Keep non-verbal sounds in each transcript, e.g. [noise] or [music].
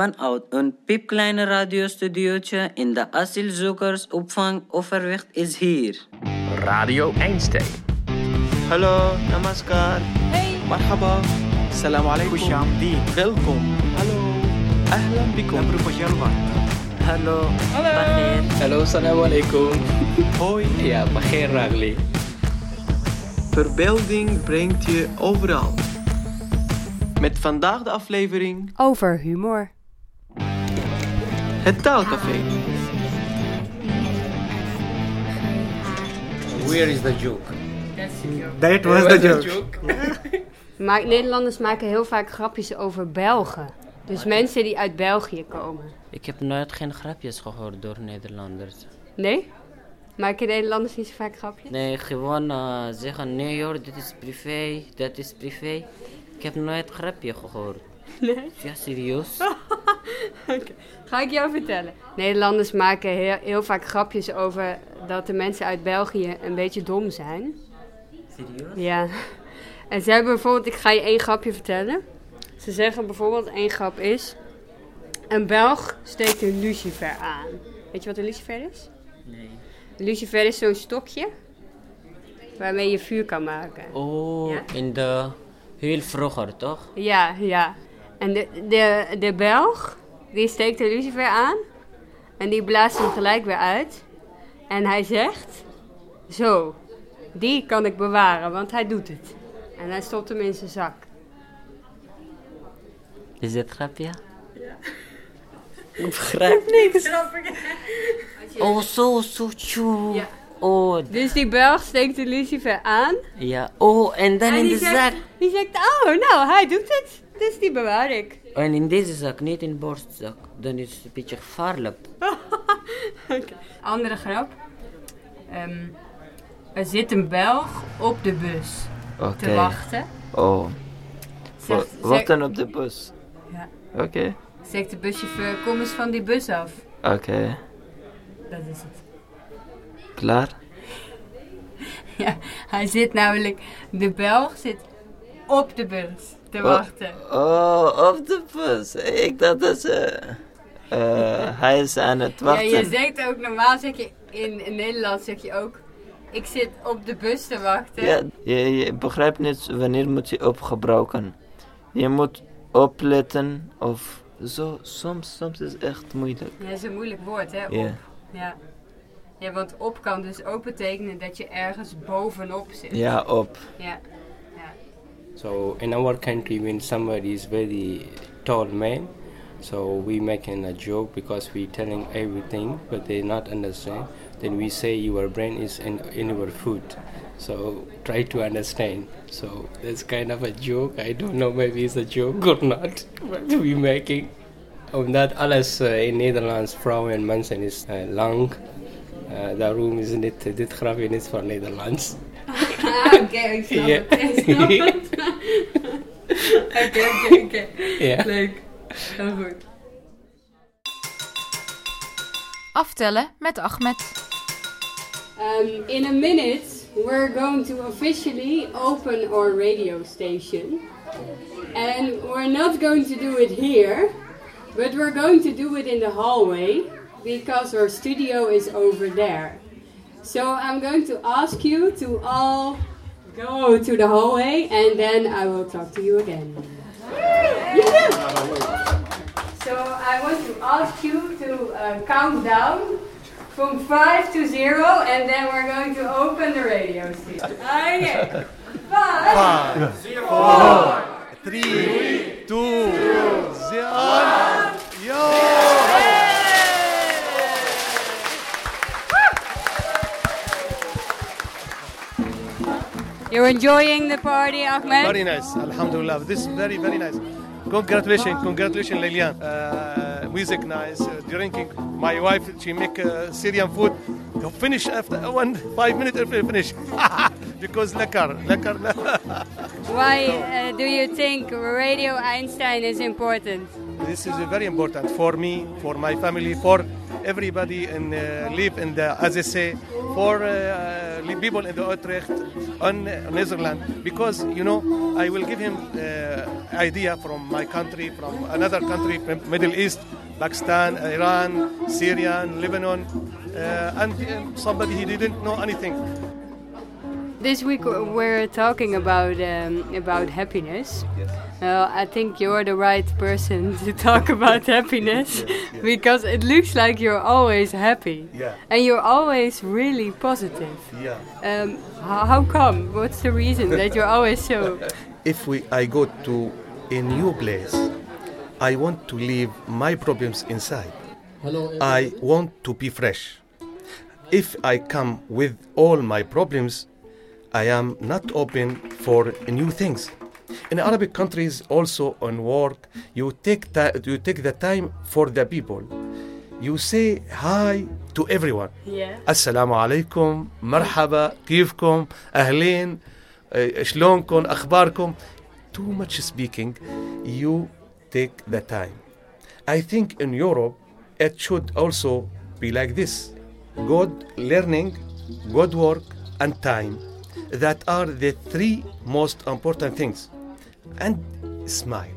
Vanuit een piepkleine radiostudiootje in de asielzoekersopvang Overwicht is hier. Radio Einstein. Hallo, namaskar. Hey. Marhaba. Salam alaikum. Welkom. Hallo. Ahlan bikum. Hallo. Hallo. Hallo, salam alaikum. Hoi. Ja, Bagheer Ragli. Verbeelding brengt je overal. Met vandaag de aflevering Over humor. Het Taalcafé. Where is the joke? That was the joke. [laughs] Maar Nederlanders maken heel vaak grapjes over Belgen. Dus mensen die uit België komen. Ik heb nooit geen grapjes gehoord door Nederlanders. Nee? Maken Nederlanders niet zo vaak grapjes? Nee, gewoon eh, zeggen, nee hoor, dit is privé, dat is privé. Ik heb nooit grapje gehoord. Nee? Ja, serieus? [laughs] [laughs] Ga ik jou vertellen. Nederlanders maken heel, heel vaak grapjes over dat de mensen uit België een beetje dom zijn. Serieus? Ja. En ze hebben bijvoorbeeld, ik ga je één grapje vertellen. Ze zeggen bijvoorbeeld, één grap is... Een Belg steekt een lucifer aan. Weet je wat een lucifer is? Nee. Een lucifer is zo'n stokje waarmee je vuur kan maken. Oh, Ja? in de... Heel vroeger, toch? Ja, ja. En de, de, de Belg, die steekt de lucifer aan. En die blaast hem gelijk weer uit. En hij zegt... Zo, die kan ik bewaren, want hij doet het. En hij stopt hem in zijn zak. Is dit grapje? Ja. [laughs] Ik begrijp niks. Oh, zo, zo, tjoe. Ja. Oh, Dus die Belg steekt de lucifer aan. ja. Oh, en dan en in de zegt, zak. Die zegt, oh, nou, hij doet het. Dus die bewaar ik. En in deze zak, niet in de borstzak. Dan is het een beetje gevaarlijk. [laughs] Andere grap. Ehm, er zit een Belg op de bus Oké. te wachten. Oh. Zegt, Wat dan op de bus? Ja. Oké. zegt de buschauffeur, kom eens van die bus af. Oké. Dat is het. Klaar? [laughs] Ja, hij zit namelijk, de Belg zit op de bus te wachten. Oh, op de bus. Ik dacht dat ze... eh, hij is aan het Ja, wachten. je zegt ook, normaal zeg je, in, in Nederland zeg je ook, ik zit op de bus te wachten. Ja, je, je begrijpt niet wanneer moet je opgebruiken. Je moet opletten of zo. Soms, soms is het echt moeilijk. Ja, dat is een moeilijk woord, hè? Ja. Op. Ja. ja, want op kan dus ook betekenen dat je ergens bovenop zit. Ja, op. Ja. So in our country, when somebody is very tall man, so we making a joke because we telling everything, but they not understand. Then we say your brain is in in your food. So try to understand. So that's kind of a joke. I don't know maybe it's a joke or not, [laughs] but we making. Omdat alles uh, in Nederlands vrouwen en mensen is uh, lang. Uh, daarom is niet, dit grapje niet van Nederlands. Ah, oké, ik snap Ja. het. Ik snap het. [laughs] Oké, oké. Leuk. Heel goed. Aftellen met Ahmed. Um, in a minute, we're going to officially open our radio station. And we're not going to do it here, but we're going to do it in the hallway because our studio is over there. So I'm going to ask you to all go to the hallway and then I will talk to you again. So I want to ask you to uh, count down from five to zero, and then we're going to open the radio station. Okay. Five. Three, two, zero. Yo! You're enjoying the party, Ahmed? Very nice, Alhamdulillah. This is very, very nice. Congratulations, congratulations, Lilian. Uh, music nice, uh, drinking. My wife, she make uh, Syrian food. Finish after one five minutes. After finish [laughs] because lekker, lekker. [laughs] Why uh, do you think Radio Einstein is important? this is very important for me, for my family, for everybody and uh, live in the, as I say, for uh, people in the Utrecht on Netherlands because you know I will give him uh, idea from my country, from another country, from Middle East, Pakistan, Iran, Syria, Lebanon, uh, and uh, somebody he didn't know anything. This week we're talking about um, about happiness. Yes. Well, I think you're the right person [laughs] to talk about happiness [laughs] yes, yes. because it looks like you're always happy. Yeah. And you're always really positive. Yeah. Um, how, how come? What's the reason that you're always so? [laughs] If we, I go to a new place, I want to leave my problems inside. Hello. I want to be fresh. If I come with all my problems, I am not open for new things. In Arabic countries, also on work, you take ta- you take the time for the people. You say hi to everyone. Yeah. السلام عليكم مرحبا كيفكم أهلين شلونكم أخباركم Too much speaking, you take the time. I think in Europe it should also be like this. Good learning, good work, and time that are the three most important things. And smile.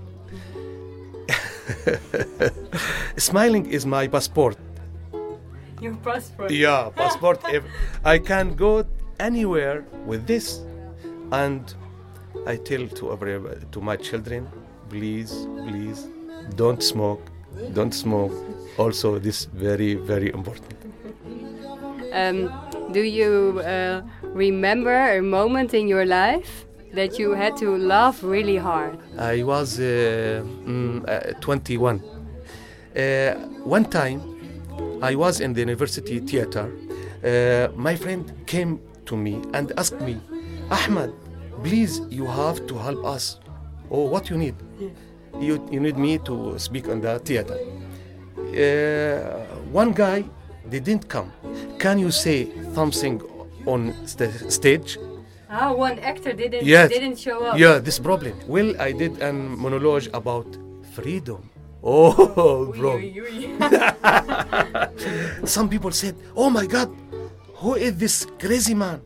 [laughs] Smiling is my passport. Your passport? Yeah, passport. [laughs] if I can go anywhere with this. And I tell to every, to my children, please, please, don't smoke, don't smoke. Also, this very, very important. Um, do you uh, remember a moment in your life that you had to laugh really hard? I was uh, mm, uh, 21. Uh, one time, I was in the university theater. Uh, my friend came to me and asked me, Ahmed, please, you have to help us. Oh, what you need? You, you need me to speak on the theater. Uh, one guy didn't come. Can you say something on st- stage. Ah, one actor didn't yes. didn't show up. Yeah, this problem. Well, I did a monologue about freedom. [laughs] Oh, bro. [laughs] Some people said, "Oh my God, who is this crazy man?"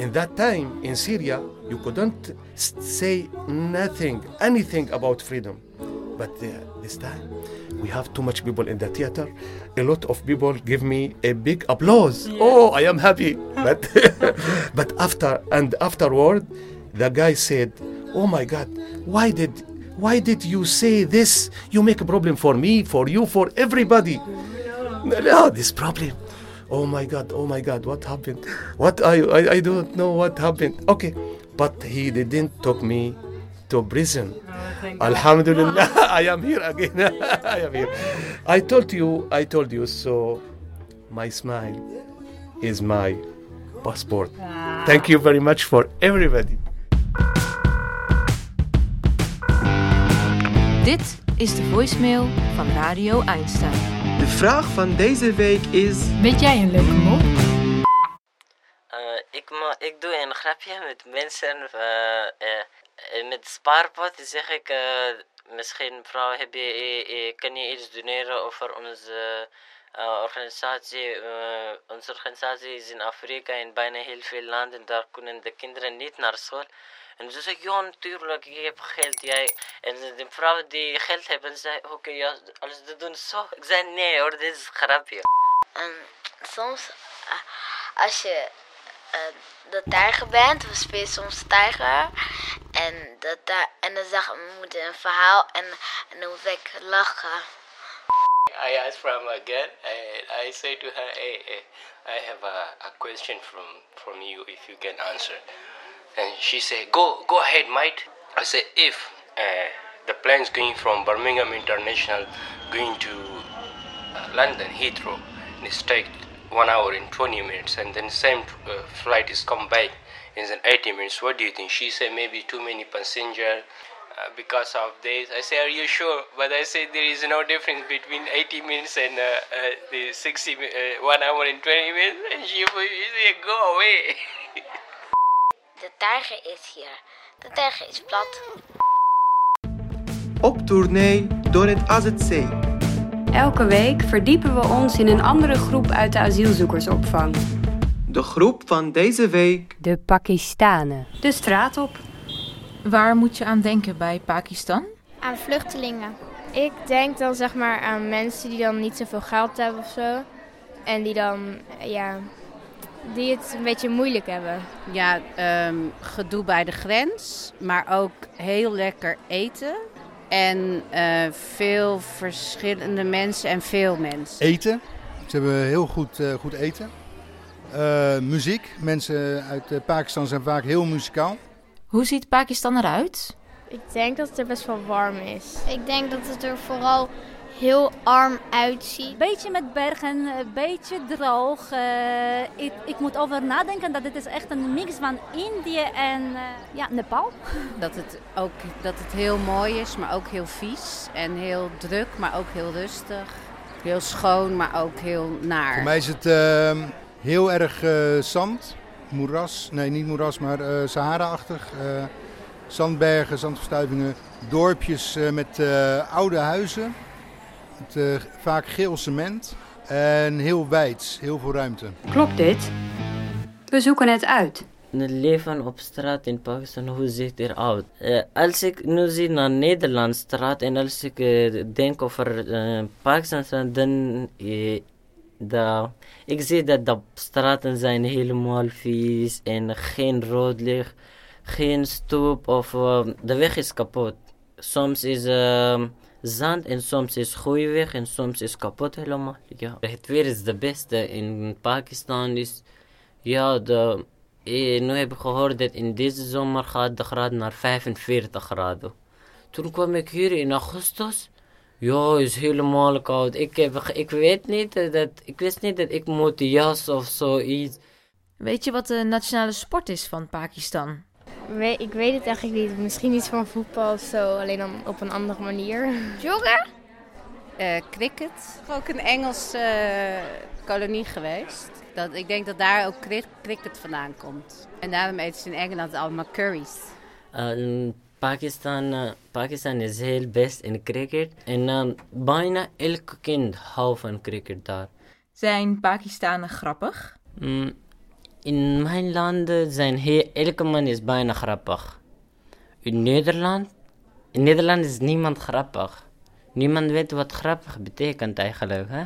In that time in Syria, you couldn't say nothing, anything about freedom. But uh, this time, we have too much people in the theater. A lot of people give me a big applause. Yeah. Oh, I am happy. [laughs] but [laughs] but after and afterward, the guy said, "Oh my God, why did why did you say this? You make a problem for me, for you, for everybody." No, no this problem. Oh my God, oh my God, what happened? What I, I I don't know what happened. Okay, but he didn't talk me to prison. Oh, Alhamdulillah, [laughs] [laughs] I am here again. [laughs] I am here. I told you, I told you, so my smile is my passport. Ah. Thank you very much for everybody. Dit is de voicemail van Radio Einstein. De vraag van deze week is... Weet jij een leuke mop? Uh, ik, ik doe een grapje met mensen... Uh, uh, Eh, met spaarpot zeg ik, uh, misschien mevrouw, heb je, uh, kan je iets doneren over onze organisatie? onze organisatie is in Afrika in bijna heel veel landen, daar kunnen de kinderen niet naar school. En ze zei, ja natuurlijk, ik heb geld. En de vrouwen die geld hebben, zei, oké, okay, ja, als ze doen zo. Ik zei, nee hoor, dit is een grapje. Um, soms, als je de tijger bent, we spelen soms tijger. En, dat en dan zag mijn een verhaal en, en dan moest ik lachen. I asked from again and I say to her, hey, hey I have a, a question from, from you if you can answer. And she said, go, go ahead, mate. I said, if uh, the plane's going from Birmingham International going to uh, London Heathrow, and it's take one hour and 20 minutes, and then same uh, flight is come back in 80 minutes. What do you think? She said maybe too many passenger uh, because of this. I say, are you sure? But I say there is no difference between 80 minutes and uh, uh, the 60, uh, 1 hour and 20 minutes. And she said, go away. [laughs] De tijger is hier. De tijger is plat. Op tournee door het AZC. Elke week verdiepen we ons in een andere groep uit de asielzoekersopvang. De groep van deze week. De Pakistanen. De straat op. Waar moet je aan denken bij Pakistan? Aan vluchtelingen. Ik denk dan zeg maar aan mensen die dan niet zoveel geld hebben of zo. En die dan, ja, die het een beetje moeilijk hebben. Ja, ehm, gedoe bij de grens, maar ook heel lekker eten. En eh, veel verschillende mensen en veel mensen. Eten. Ze hebben heel goed, eh, goed eten. Eh, muziek. Mensen uit eh, Pakistan zijn vaak heel muzikaal. Hoe ziet Pakistan eruit? Ik denk dat het er best wel warm is. Ik denk dat het er vooral heel arm uitziet. Beetje met bergen, een beetje droog. Uh, ik, ik, moet over nadenken dat het is echt een mix van Indië en uh, ja, Nepal. [laughs] Dat het ook dat het heel mooi is, maar ook heel vies. En heel druk, maar ook heel rustig. Heel schoon, maar ook heel naar. Voor mij is het uh, heel erg uh, zand. Moeras, nee niet moeras, maar uh, Sahara-achtig. zandbergen, zandverstuivingen. Dorpjes met oude huizen. Met, vaak geel cement. En heel wijd, heel veel ruimte. Klopt dit? We zoeken het uit. Het leven op straat in Pakistan, hoe ziet het eruit? Uh, als ik nu zie naar Nederland straat en als ik uh, denk over uh, Pakistan, dan de, ik zie dat de straten zijn helemaal vies en geen rood licht, geen stoep of de weg is kapot. Soms is zand en soms is goede weg en soms is kapot helemaal. Ja. Het weer is de beste in Pakistan. Is, ja, de, eh, nu heb ik gehoord dat in deze zomer gaat de graad naar 45 graden. Toen kwam ik hier in augustus. Ja, is helemaal koud. Ik, heb, ik weet niet dat, ik wist niet dat ik moet jas of zoiets. Weet je wat de nationale sport is van Pakistan? Ik weet het eigenlijk niet. Misschien iets van voetbal of zo, alleen dan op een andere manier. [laughs] Joggen? Uh, cricket. Ook een Engelse uh, kolonie geweest. Dat, ik denk dat daar ook cricket vandaan komt. En daarom eten ze in Engeland allemaal curries. Uh, Pakistan, Pakistan is heel best in cricket. En bijna elk kind houdt van cricket daar. Zijn Pakistanen grappig? Mm, in mijn land zijn heel, elke man is bijna grappig. In Nederland, in Nederland is niemand grappig. Niemand weet wat grappig betekent eigenlijk, hè?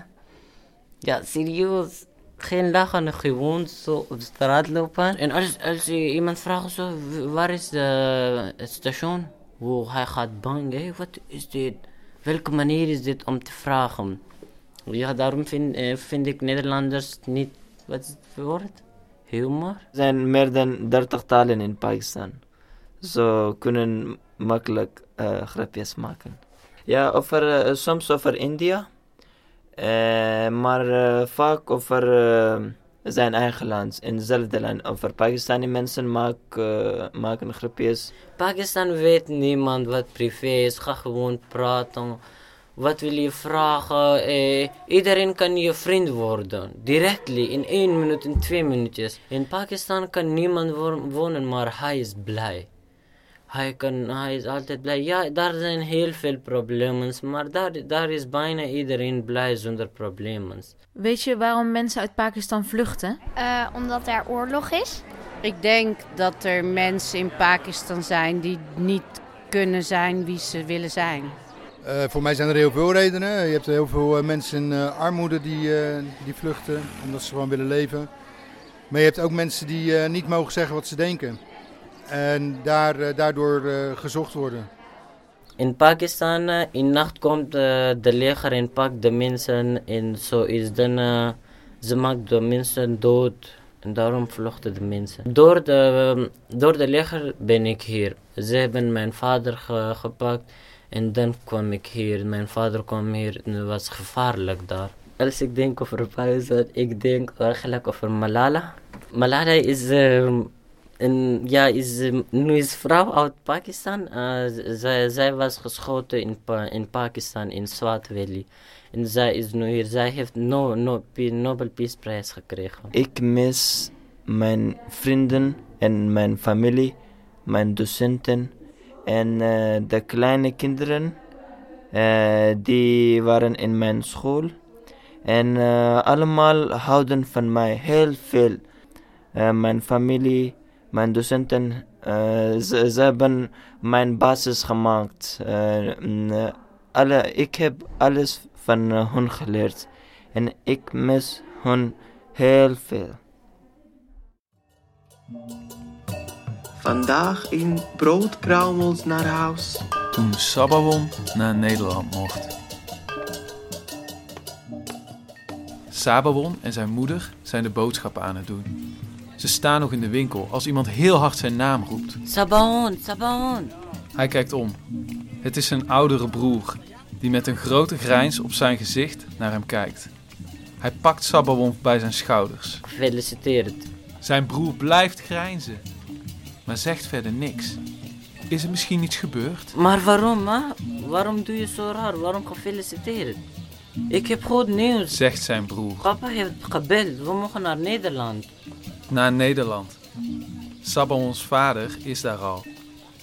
Ja, serieus. Geen lachen, gewoon zo op straat lopen. En als, als je iemand vraagt zo, waar is de, het station? Hoe hij gaat bang? Wat is dit? Welke manier is dit om te vragen? Ja, daarom vind, vind ik Nederlanders niet, wat is het woord? Humor? Er zijn meer dan 30 talen in Pakistan. Ze kunnen makkelijk uh, grapjes maken. Ja, over, uh, soms over India. Uh, maar vaak over zijn eigen land, in hetzelfde land. Over Pakistani mensen maken, maken grapjes. Pakistan weet niemand wat privé is. Ga gewoon praten. Wat wil je vragen? Eh, iedereen kan je vriend worden. Directly, in één minuut, in twee minuutjes. In Pakistan kan niemand wonen, maar hij is blij. Hij, kan, hij is altijd blij. Ja, daar zijn heel veel problemen, maar daar, daar is bijna iedereen blij zonder problemen. Weet je waarom mensen uit Pakistan vluchten? Uh, omdat er oorlog is. Ik denk dat er mensen in Pakistan zijn die niet kunnen zijn wie ze willen zijn. Uh, voor mij zijn er heel veel redenen. Je hebt heel veel uh, mensen in uh, armoede die, die vluchten omdat ze gewoon willen leven. Maar je hebt ook mensen die niet mogen zeggen wat ze denken. En daar, daardoor gezocht worden. In Pakistan, in nacht komt de leger en pakt de mensen en zo is dan ze maakt de mensen dood. En daarom vluchten de mensen. Door de, door de leger ben ik hier. Ze hebben mijn vader ge, gepakt. En dan kwam ik hier. Mijn vader kwam hier en het was gevaarlijk daar. Als ik denk over Pakistan, ik denk eigenlijk over Malala. Malala is, uh, een, ja, is uh, nu is vrouw uit Pakistan. Uh, zij, zij was geschoten in, in Pakistan, in Swat Valley. En zij is nu hier. Zij heeft no, no, Nobel Peace Prize gekregen. Ik mis mijn vrienden en mijn familie, mijn docenten en uh, de kleine kinderen, uh, die waren in mijn school. En allemaal houden van mij heel veel. eh, mijn familie, mijn docenten, eh, ze, ze hebben mijn basis gemaakt. Eh, mm, eh, alle, ik heb alles van hun geleerd en ik mis hun heel veel. Vandaag in broodkruimels naar huis. Toen Sabawon naar Nederland mocht. Sabawon en zijn moeder zijn de boodschappen aan het doen. Ze staan nog in de winkel als iemand heel hard zijn naam roept. Sabon, Sabon. Hij kijkt om. Het is zijn oudere broer, die met een grote grijns op zijn gezicht naar hem kijkt. Hij pakt Sabawon bij zijn schouders. Gefeliciteerd. Zijn broer blijft grijnzen, maar zegt verder niks. Is er misschien iets gebeurd? Maar waarom, hè? Waarom doe je zo raar? Waarom gefeliciteerd? Ik heb goed nieuws. Zegt zijn broer. Papa heeft gebeld. We mogen naar Nederland. Naar Nederland. Sabawons vader is daar al.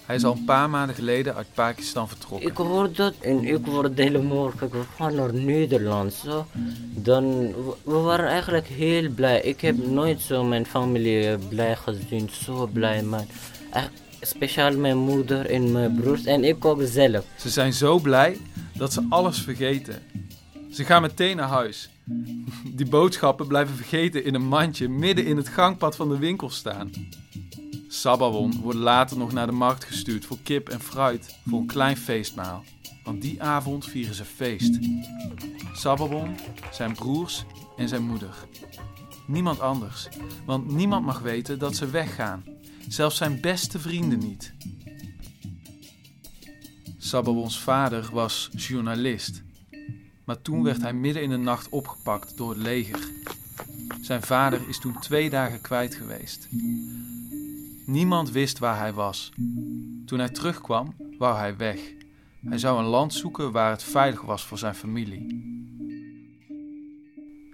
Hij is al een paar maanden geleden uit Pakistan vertrokken. Ik hoor dat en ik word helemaal gek. We gaan naar Nederland. Zo. Dan, we- waren eigenlijk heel blij. Ik heb nooit zo mijn familie blij gezien. Zo blij, man. Echt, speciaal mijn moeder en mijn broers en ik ook zelf. Ze zijn zo blij dat ze alles vergeten. Ze gaan meteen naar huis. Die boodschappen blijven vergeten in een mandje midden in het gangpad van de winkel staan. Sabawon wordt later nog naar de markt gestuurd voor kip en fruit voor een klein feestmaal. Want die avond vieren ze feest. Sabawon, zijn broers en zijn moeder. Niemand anders, want niemand mag weten dat ze weggaan. Zelfs zijn beste vrienden niet. Sabawons vader was journalist. Maar toen werd hij midden in de nacht opgepakt door het leger. Zijn vader is toen twee dagen kwijt geweest. Niemand wist waar hij was. Toen hij terugkwam, wou hij weg. Hij zou een land zoeken waar het veilig was voor zijn familie.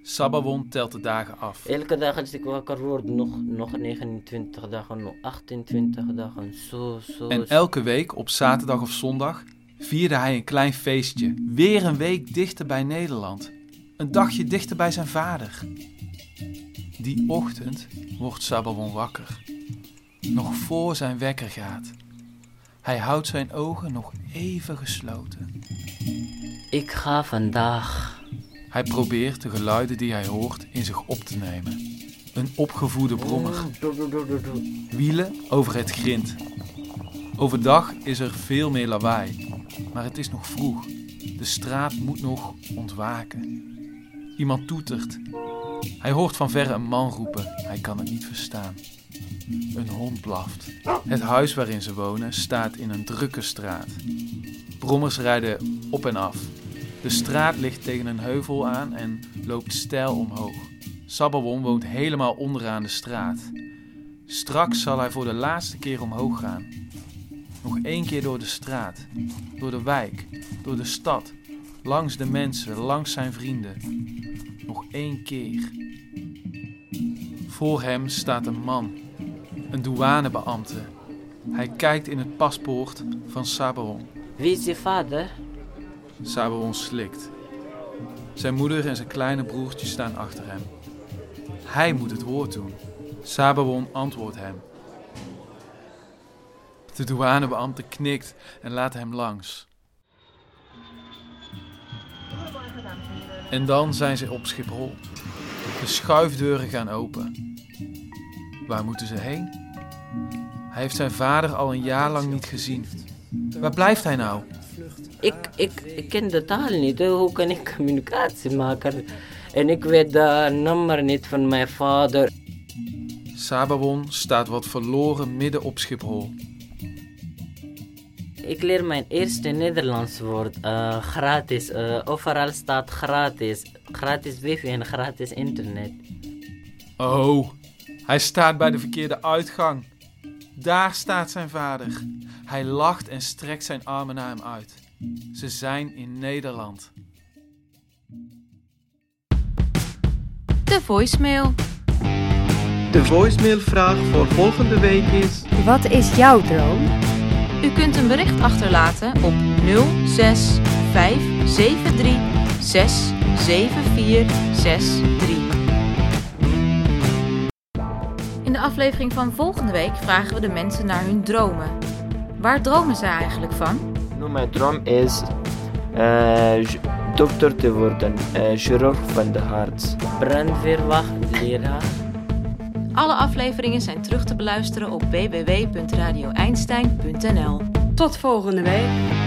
Sabawon telt de dagen af. Elke dag als ik wakker word, nog, nog 29 dagen, nog 28 dagen. Zo, zo. En elke week op zaterdag of zondag vierde hij een klein feestje. Weer een week dichter bij Nederland. Een dagje dichter bij zijn vader. Die ochtend wordt Sabawon wakker. Nog voor zijn wekker gaat. Hij houdt zijn ogen nog even gesloten. Ik ga vandaag. Hij probeert de geluiden die hij hoort in zich op te nemen. Een opgevoede brommer. Wielen over het grind. Overdag is er veel meer lawaai, maar het is nog vroeg. De straat moet nog ontwaken. Iemand toetert. Hij hoort van verre een man roepen. Hij kan het niet verstaan. Een hond blaft. Het huis waarin ze wonen staat in een drukke straat. Brommers rijden op en af. De straat ligt tegen een heuvel aan en loopt steil omhoog. Sabawon woont helemaal onderaan de straat. Straks zal hij voor de laatste keer omhoog gaan. Nog één keer door de straat, door de wijk, door de stad, langs de mensen, langs zijn vrienden. Nog één keer. Voor hem staat een man, een douanebeambte. Hij kijkt in het paspoort van Sabawon. Wie is je vader? Sabawon slikt. Zijn moeder en zijn kleine broertje staan achter hem. Hij moet het woord doen. Sabawon antwoordt hem. De douanebeambte knikt en laat hem langs. En dan zijn ze op Schiphol. De schuifdeuren gaan open. Waar moeten ze heen? Hij heeft zijn vader al een jaar lang niet gezien. Waar blijft hij nou? Ik, ik, ik ken de taal niet. Hoe kan ik communicatie maken? En ik weet de nummer niet van mijn vader. Sabawon staat wat verloren midden op Schiphol. Ik leer mijn eerste Nederlands woord. eh, gratis. eh, overal staat gratis. Gratis wifi en gratis internet. Oh, hij staat bij de verkeerde uitgang. Daar staat zijn vader. Hij lacht en strekt zijn armen naar hem uit. Ze zijn in Nederland. De voicemail. De voicemailvraag voor volgende week is... Wat is jouw droom? U kunt een bericht achterlaten op 06 573 67463. In de aflevering van volgende week vragen we de mensen naar hun dromen. Waar dromen ze eigenlijk van? Nou, mijn droom is eh, dokter te worden, eh, chirurg van de hart. Brandweerwacht, leraar. Alle afleveringen zijn terug te beluisteren op www.radioeinstein.nl. Tot volgende week.